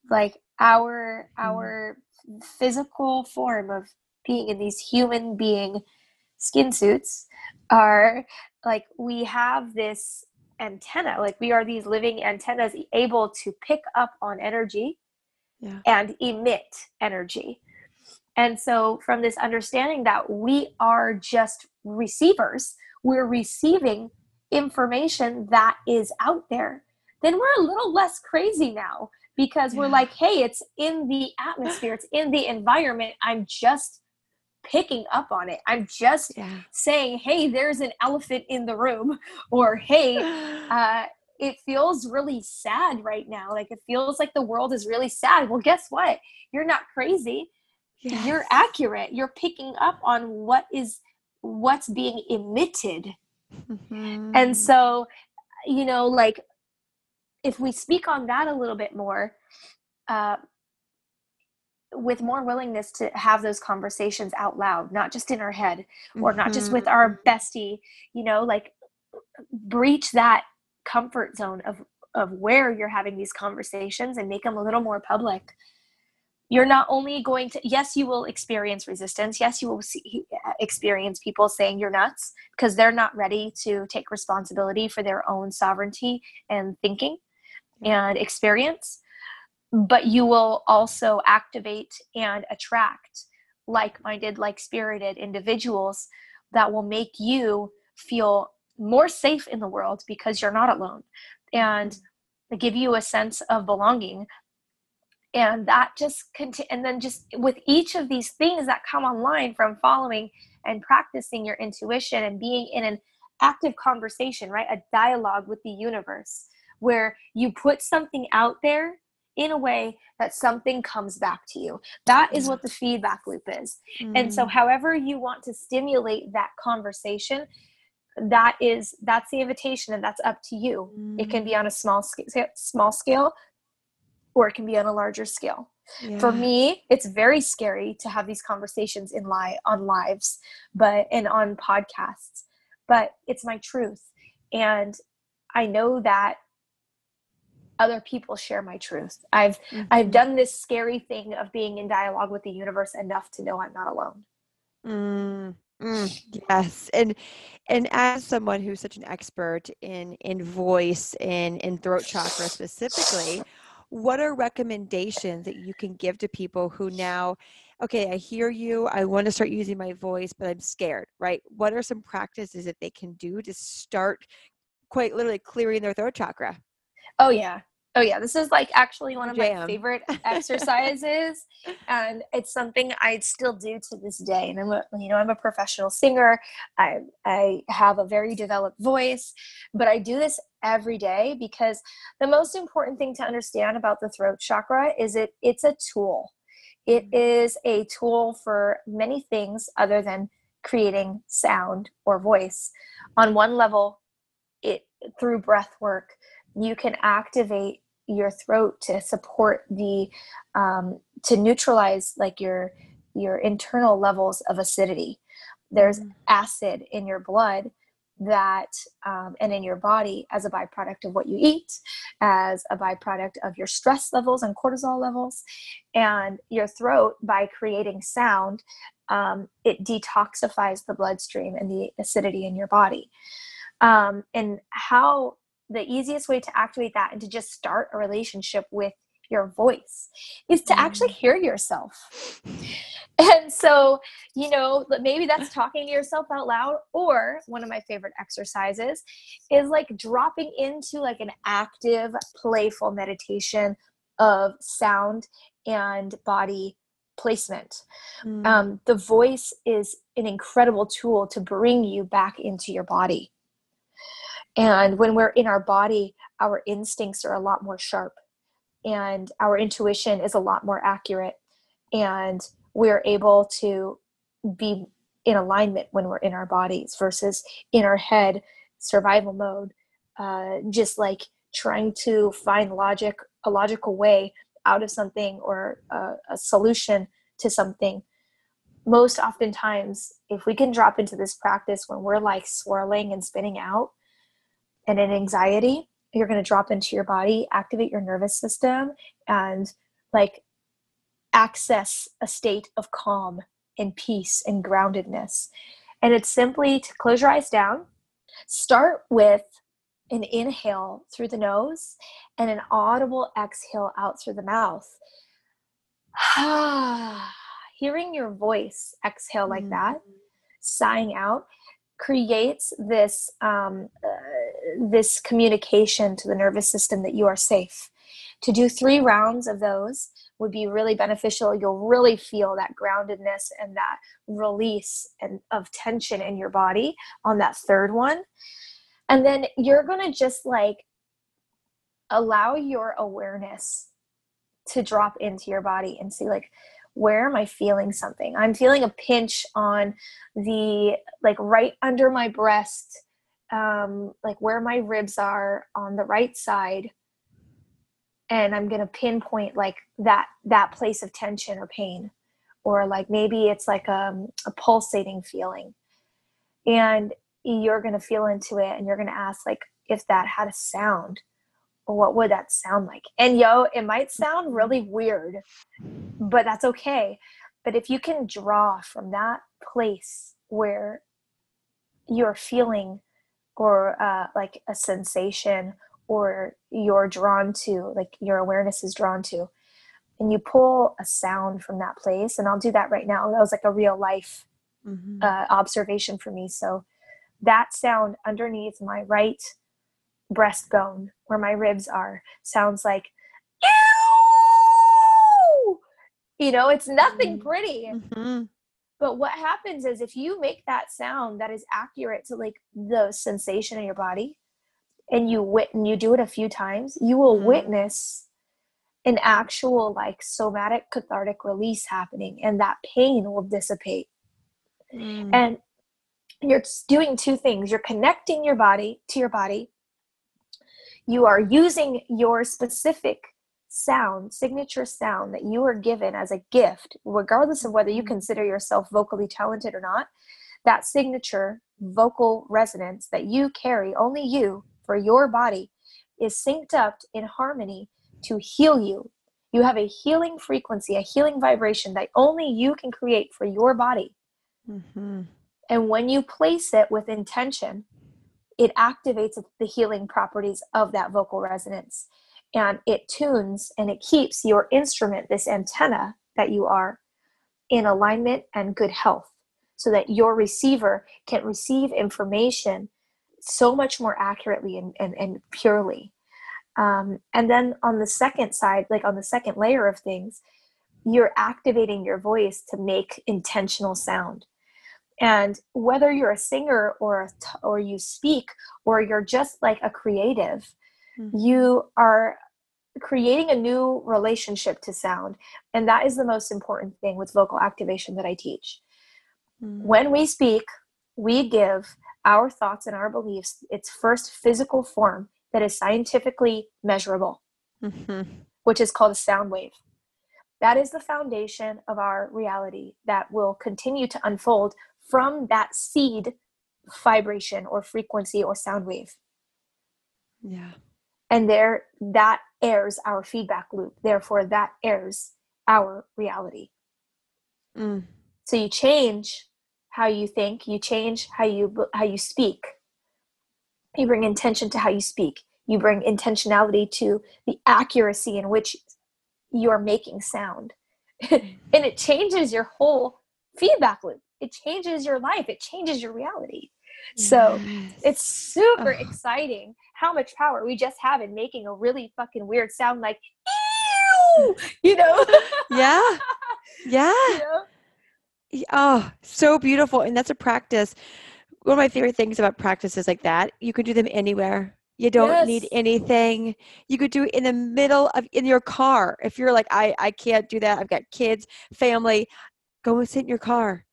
Like our mm. our physical form of being in these human being skin suits are like we have this antenna like we are these living antennas able to pick up on energy yeah. and emit energy. And so from this understanding that we are just receivers we're receiving information that is out there then we're a little less crazy now because we're like hey it's in the atmosphere it's in the environment. I'm just picking up on it. I'm just yeah. saying, hey, there's an elephant in the room, or hey, uh, it feels really sad right now. Like it feels like the world is really sad. Well, guess what? You're not crazy. Yes. You're accurate. You're picking up on what is what's being emitted. Mm-hmm. And so, you know, like if we speak on that a little bit more, uh, with more willingness to have those conversations out loud, not just in our head or mm-hmm. not just with our mm-hmm. bestie, you know, like breach that comfort zone of of where you're having these conversations and make them a little more public. You're not only going to yes, you will experience resistance. Yes, you will see, experience people saying you're nuts because they're not ready to take responsibility for their own sovereignty and thinking and experience but you will also activate and attract like minded, like spirited individuals that will make you feel more safe in the world because you're not alone and give you a sense of belonging. And that just continue and then just with each of these things that come online from following and practicing your intuition and being in an active conversation right? A dialogue with the universe where you put something out there in a way that something comes back to you. That is what the feedback loop is. Mm. And so, mm. however, you want to stimulate that conversation, that is that's the invitation and that's up to you mm. it can be on a small scale small scale or it can be on a larger scale yeah. for me it's very scary to have these conversations in live on lives but and on podcasts but it's my truth and i know that other people share my truth. I've mm-hmm. I've done this scary thing of being in dialogue with the universe enough to know I'm not alone. Mm, mm, yes, and and as someone who's such an expert in in voice and in throat chakra specifically, what are recommendations that you can give to people who now okay, I hear you. I want to start using my voice, but I'm scared, right? What are some practices that they can do to start quite literally clearing their throat chakra? Oh yeah. Oh yeah, this is like actually one of Jam. my favorite exercises, and it's something I still do to this day. And I'm a, you know, I'm a professional singer. I I have a very developed voice, but I do this every day because the most important thing to understand about the throat chakra is it it's a tool. It mm-hmm. a tool for many things other than creating sound or voice. On one level, it through breath work you can activate your throat to support the um, to neutralize like your your internal levels of acidity. There's mm. acid in your blood that um, and in your body as a byproduct of what you eat as a byproduct of your stress levels and cortisol levels. And your throat by creating sound um, it detoxifies the bloodstream and the acidity in your body. Um, and how the easiest way to activate that and to just start a relationship with your voice is to actually mm. hear yourself. And so, you know, maybe that's talking to yourself out loud, or one of my favorite exercises is like dropping into like an active, playful meditation of sound and body placement. Mm. Um, the voice is an incredible tool to bring you back into your body. And when we're in our body, our instincts are a lot more sharp and our intuition is a lot more accurate. And we're able to be in alignment when we're in our bodies versus in our head survival mode uh, just like trying to find logic a logical way out of something or a, a solution to something most oftentimes if we can drop into this practice when we're like swirling and spinning out and in anxiety you're going to drop into your body activate your nervous system and like access a state of calm and peace and groundedness. And it's simply to close your eyes down, start with an inhale through the nose and an audible exhale out through the mouth. Hearing your voice exhale like mm-hmm. that, sighing out, creates this um, uh, this communication to the nervous system that you are safe. To do three rounds of those would be really beneficial. You'll really feel that groundedness and that release and of tension in your body on that third one. And then you're going to just like allow your awareness to drop into your body and see like where am I feeling something? I'm feeling a pinch on the like right under my breast, um, like where my ribs are on the right side. And i'm going to pinpoint like that that place of tension or pain. Or like maybe it's like a, um, a pulsating feeling. And you're going to feel into it and you're going to ask like if that had a sound what would that sound like and yo it might sound really weird but that's okay but if you can draw from that place where you're feeling or uh, like a sensation or you're drawn to, like your awareness is drawn to, and you pull a sound from that place. And I'll do that right now. That was like a real life mm-hmm. uh, observation for me. So that sound underneath my right breastbone, where my ribs are, sounds like, Ew! you know, it's nothing mm-hmm. pretty. Mm-hmm. But what happens is if you make that sound that is accurate to like the sensation in your body, and you wit and you do it a few times, you will mm-hmm. witness an actual like somatic cathartic release happening and that pain will dissipate. Mm. And you're doing two things. You're connecting your body to your body. You are using your specific sound, signature sound that you are given as a gift, regardless of whether you mm-hmm. consider yourself vocally talented or not. That signature vocal resonance that you carry, only you, for your body is synced up in harmony to heal you. You have a healing frequency, a healing vibration that only you can create for your body. Mm-hmm. And when you place it with intention, it activates the healing properties of that vocal resonance and it tunes and it keeps your instrument, this antenna that you are, in alignment and good health so that your receiver can receive information so much more accurately and, and, and purely. Um, and then on the second side, like on the second layer of things, you're activating your voice to make intentional sound. And whether you're a singer or a t- or you speak or you're just like a creative, mm-hmm. you are creating a new relationship to sound. And that is the most important thing with vocal activation that I teach. Mm-hmm. When we speak, we give our thoughts and our beliefs its first physical form that is scientifically measurable, mm-hmm. which is called a sound wave. That is the foundation of our reality that will continue to unfold from that seed vibration or frequency or sound wave. Yeah. And there that airs our feedback loop. Therefore, that airs our reality. Mm. So you change how you think you change how you how you speak you bring intention to how you speak you bring intentionality to the accuracy in which you're making sound and it changes your whole feedback loop it changes your life it changes your reality so Yes. it's super Oh. exciting how much power we just have in making a really fucking weird sound like ew you know yeah. Yeah. you know? Oh, so beautiful. And that's a practice. One of my favorite things about practices like that, you can do them anywhere. You don't need anything. You could do it in the middle of in your car. If you're like, I, I can't do that. I've got kids, family. Go and sit in your car.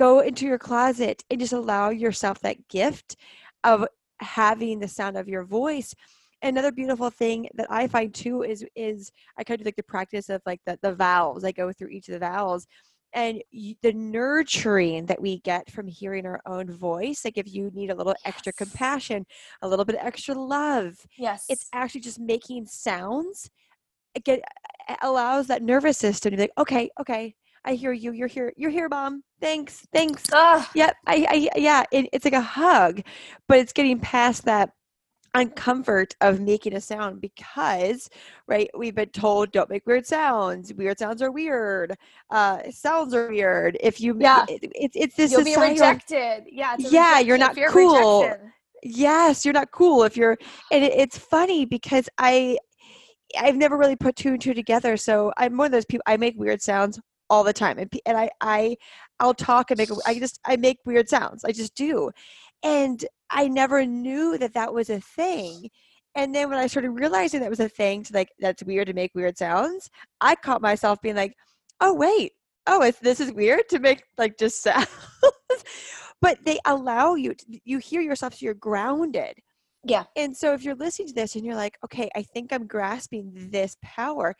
Go into your closet and just allow yourself that gift of having the sound of your voice. Another beautiful thing that I find too is is I kind of like the practice of like the, the vowels. I go through each of the vowels and the nurturing that we get from hearing our own voice like if you need a little extra compassion a little bit extra love yes it's actually just making sounds it get it allows that nervous system to be like okay okay i hear you you're here you're here mom. Thanks thanks. Ah, yep i, I yeah it, it's like a hug but it's getting past that uncomfort of making a sound because right we've been told don't make weird sounds. Weird sounds are weird. Uh sounds are weird. If you Yeah. it, it's it's this you'll be societal- rejected. Yeah Yeah, you're not cool. rejection. yes you're not cool if you're and it, it's funny because i i've never really put two and two together so i'm one of those people i make weird sounds all the time and, and i i i'll talk and make I just i make weird sounds i just do and i never knew that that was a thing and then when i started realizing that was a thing to like that's weird to make weird sounds i caught myself being like oh wait oh it's, this is weird to make like just sounds but they allow you to, you hear yourself so you're grounded Yeah. and so if you're listening to this and you're like okay i think i'm grasping this power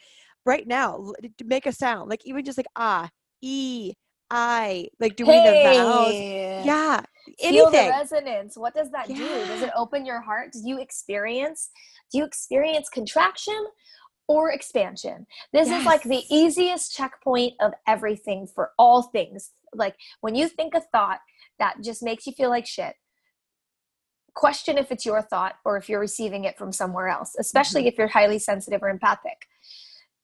right now make a sound like even just like ah e i like doing the vowels Hey. yeah Feel the resonance. What does that do? Does it open your heart? Do you experience do you experience contraction or expansion? This is like the easiest checkpoint of everything for all things. Like when you think a thought that just makes you feel like shit, question if it's your thought or if you're receiving it from somewhere else, especially if you're highly sensitive or empathic.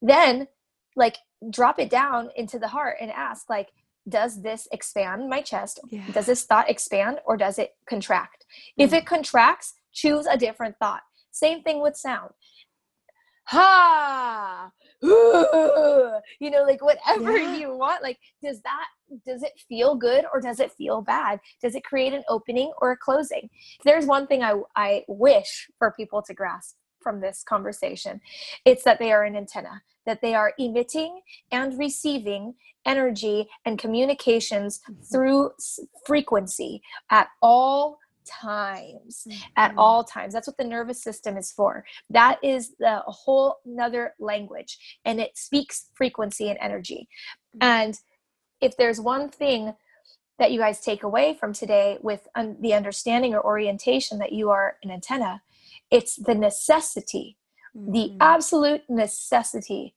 Then like drop it down into the heart and ask like does this expand my chest yeah. does this thought expand or does it contract? If Mm. it contracts, choose a different thought. Same thing with sound. Ha, ooh, you know, like whatever Yeah. you want. Like, does that does it feel good or does it feel bad? Does it create an opening or a closing? There's one thing I I wish for people to grasp from this conversation. It's that they are an antenna, that they are emitting and receiving energy and communications Mhm. through frequency at all times at Mhm. all times that's what the nervous system is for that is the a whole nother language and it speaks frequency and energy Mhm. and if there's one thing that you guys take away from today with un- the understanding or orientation that you are an antenna it's the necessity the Mhm. absolute necessity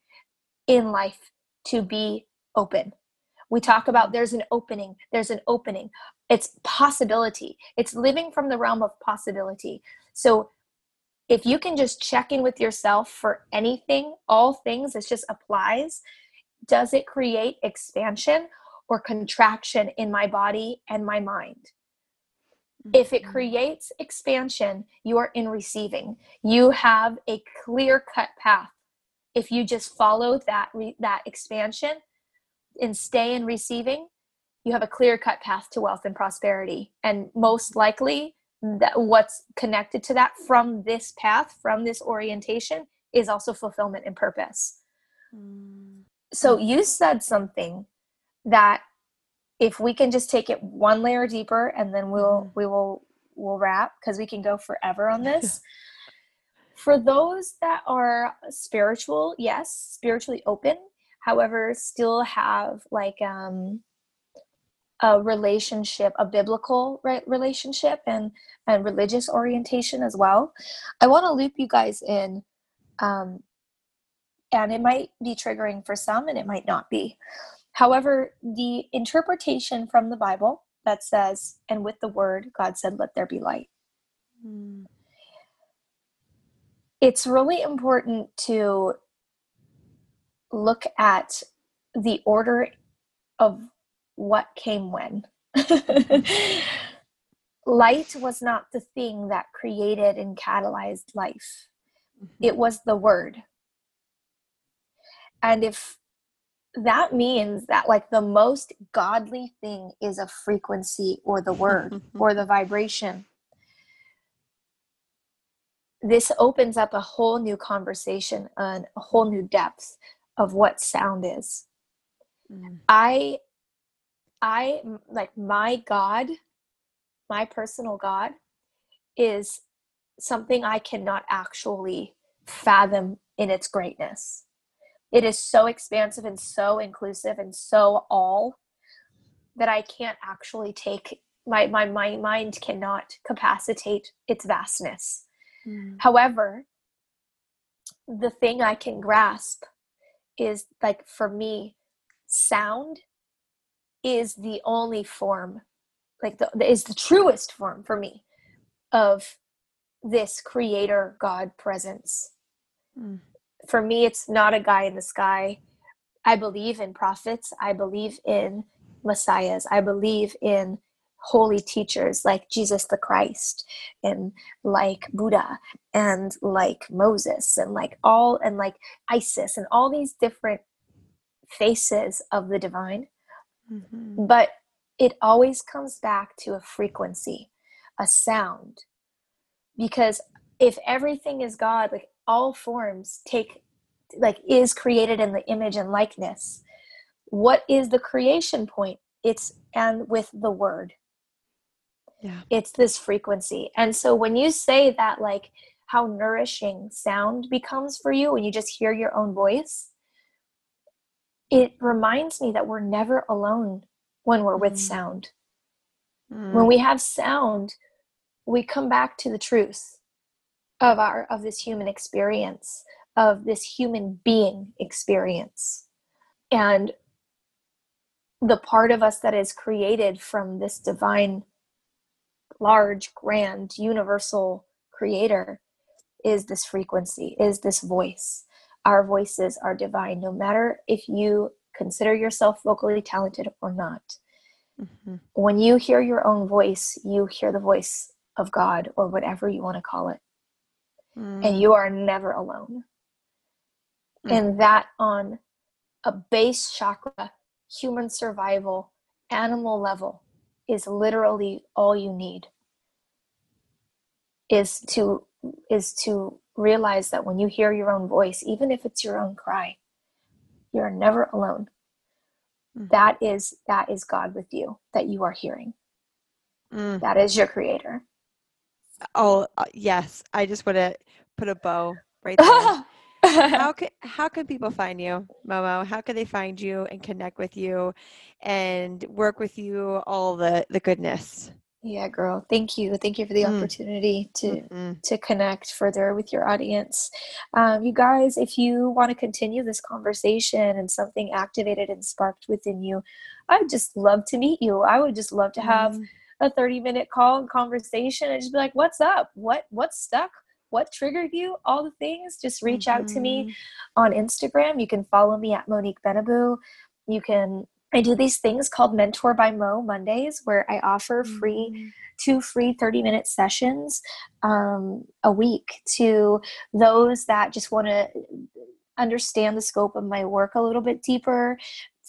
in life to be open. We talk about there's an opening, there's an opening. It's possibility, it's living from the realm of possibility. So if you can just check in with yourself for anything, all things, this just applies. Does it create expansion or contraction in my body and my mind? If it Mhm. creates expansion, you are in receiving. You have a clear cut path. If you just follow that re- that expansion and stay in receiving, you have a clear cut path to wealth and prosperity. And most likely, that what's connected to that from this path, from this orientation, is also fulfillment and purpose. Mm. So you said something that if we can just take it one layer deeper and then we'll Mhm. we will we'll wrap because we can go forever on this. For those that are spiritual, yes, spiritually open, however, still have like um a relationship, a biblical right relationship and and religious orientation as well. I want to loop you guys in um and it might be triggering for some and it might not be. However, the interpretation from the Bible that says, and with the word, God said, let there be light. mm. it's really important to look at the order of what came when. Light was not the thing that created and catalyzed life, mm-hmm. it was the word. And if that means that, like, the most godly thing is a frequency or the word or the vibration, this opens up a whole new conversation and a whole new depth of what sound is. Mm. I I like my God, my personal God is something I cannot actually fathom in its greatness. It is so expansive and so inclusive and so all that I can't actually take my my, my mind cannot capacitate its vastness. Mm. However, the thing I can grasp is like for me, sound is the only form, like the is the truest form for me of this creator God presence. Mm. For me, it's not a guy in the sky. I believe in prophets. I believe in messiahs. I believe in holy teachers like Jesus the Christ and like Buddha and like Moses and like all and like Isis and all these different faces of the divine. Mm-hmm. But it always comes back to a frequency, a sound. Because if everything is God, like all forms take like is created in the image and likeness. What is the creation point? It's and with the word yeah it's this frequency and so when you say that like how nourishing sound becomes for you when you just hear your own voice it reminds me that we're never alone when we're with mm. sound mm. when we have sound we come back to the truth of our of this human experience of this human being experience and the part of us that is created from this divine large, grand, universal creator is this frequency, is this voice. Our voices are divine, no matter if you consider yourself vocally talented or not. Mm-hmm. When you hear your own voice, you hear the voice of God or whatever you want to call it. Mm. And you are never alone. Mm. And that on a base chakra, human survival, animal level is literally all you need is to is to realize that when you hear your own voice even if it's your own cry you're never alone mm-hmm. that is that is god with you that you are hearing mm. that is your creator oh uh, yes i just want to put a bow right there how can how can people find you, Momo? How can they find you and connect with you and work with you? All the the goodness. Yeah, girl. Thank you. Thank you for the mm. opportunity to mm-hmm. to connect further with your audience. Um, you guys, if you want to continue this conversation and something activated and sparked within you, I'd just love to meet you. I would just love to have mm. A 30 minute call and conversation and just be like, what's up? What what's stuck? what triggered you, all the things, just reach mm-hmm. out to me mm-hmm. on Instagram. You can follow me at Monique Benabou. You can I do these things called Mentor by Mo Mondays where I offer free mm-hmm. two free 30 minute sessions um, a week to those that just want to understand the scope of my work a little bit deeper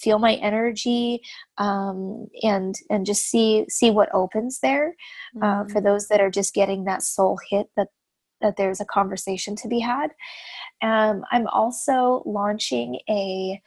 feel my energy um, and and just see see what opens there mm-hmm. uh, for mm-hmm. those that are just getting that soul hit that that there's a conversation to be had. Um, I'm also launching a.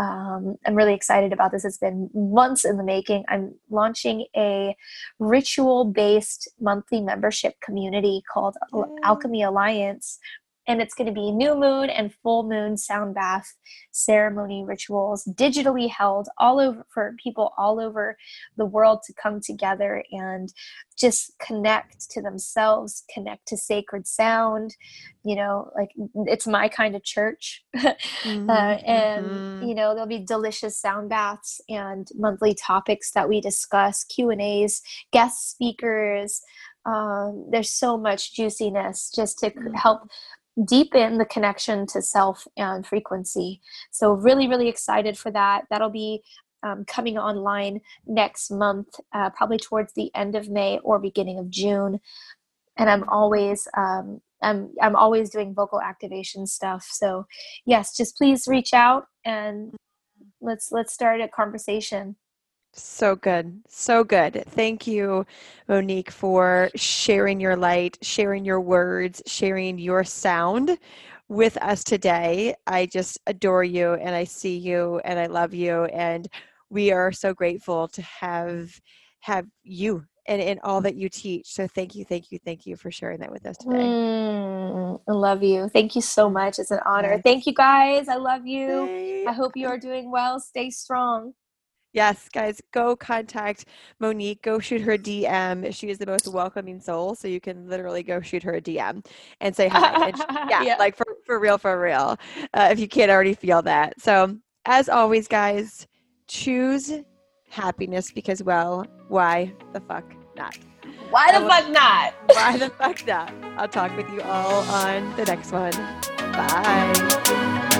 um, really excited about this. It's been months in the making. I'm launching a ritual based monthly membership community called Alchemy Alliance, and it's going to be new moon and full moon sound bath ceremony rituals digitally held all over for people all over the world to come together and just connect to themselves connect to sacred sound you know like it's my kind of church mm-hmm. uh, and mm-hmm. you know there'll be delicious sound baths and monthly topics that we discuss q and a's guest speakers um, there's so much juiciness just to help deepen the connection to self and frequency. So, really, really excited for that. That'll be um, coming online next month, uh, probably towards the end of May or beginning of June. And I'm always um, I'm I'm always doing vocal activation stuff. So yes, just please reach out and let's let's start a conversation. So good. So good. Thank you, Monique, for sharing your light, sharing your words, sharing your sound with us today. I just adore you and I see you and I love you and we are so grateful to have have you and in all that you teach. So thank you, thank you, thank you for sharing that with us today. Mm, I love you. Thank you so much. It's an honor. Thank you guys. I love you. I hope you are doing well. Stay strong. Yes, guys, go contact Monique. Go shoot her DM. She is the most welcoming soul. So you can literally go shoot her a DM and say hi. And she, yeah, yeah, like for, for real, for real. Uh, if you can't already feel that. So, as always, guys, choose happiness because, well, why the fuck not? Why the fuck not? Why the fuck not? I'll talk with you all on the next one. Bye.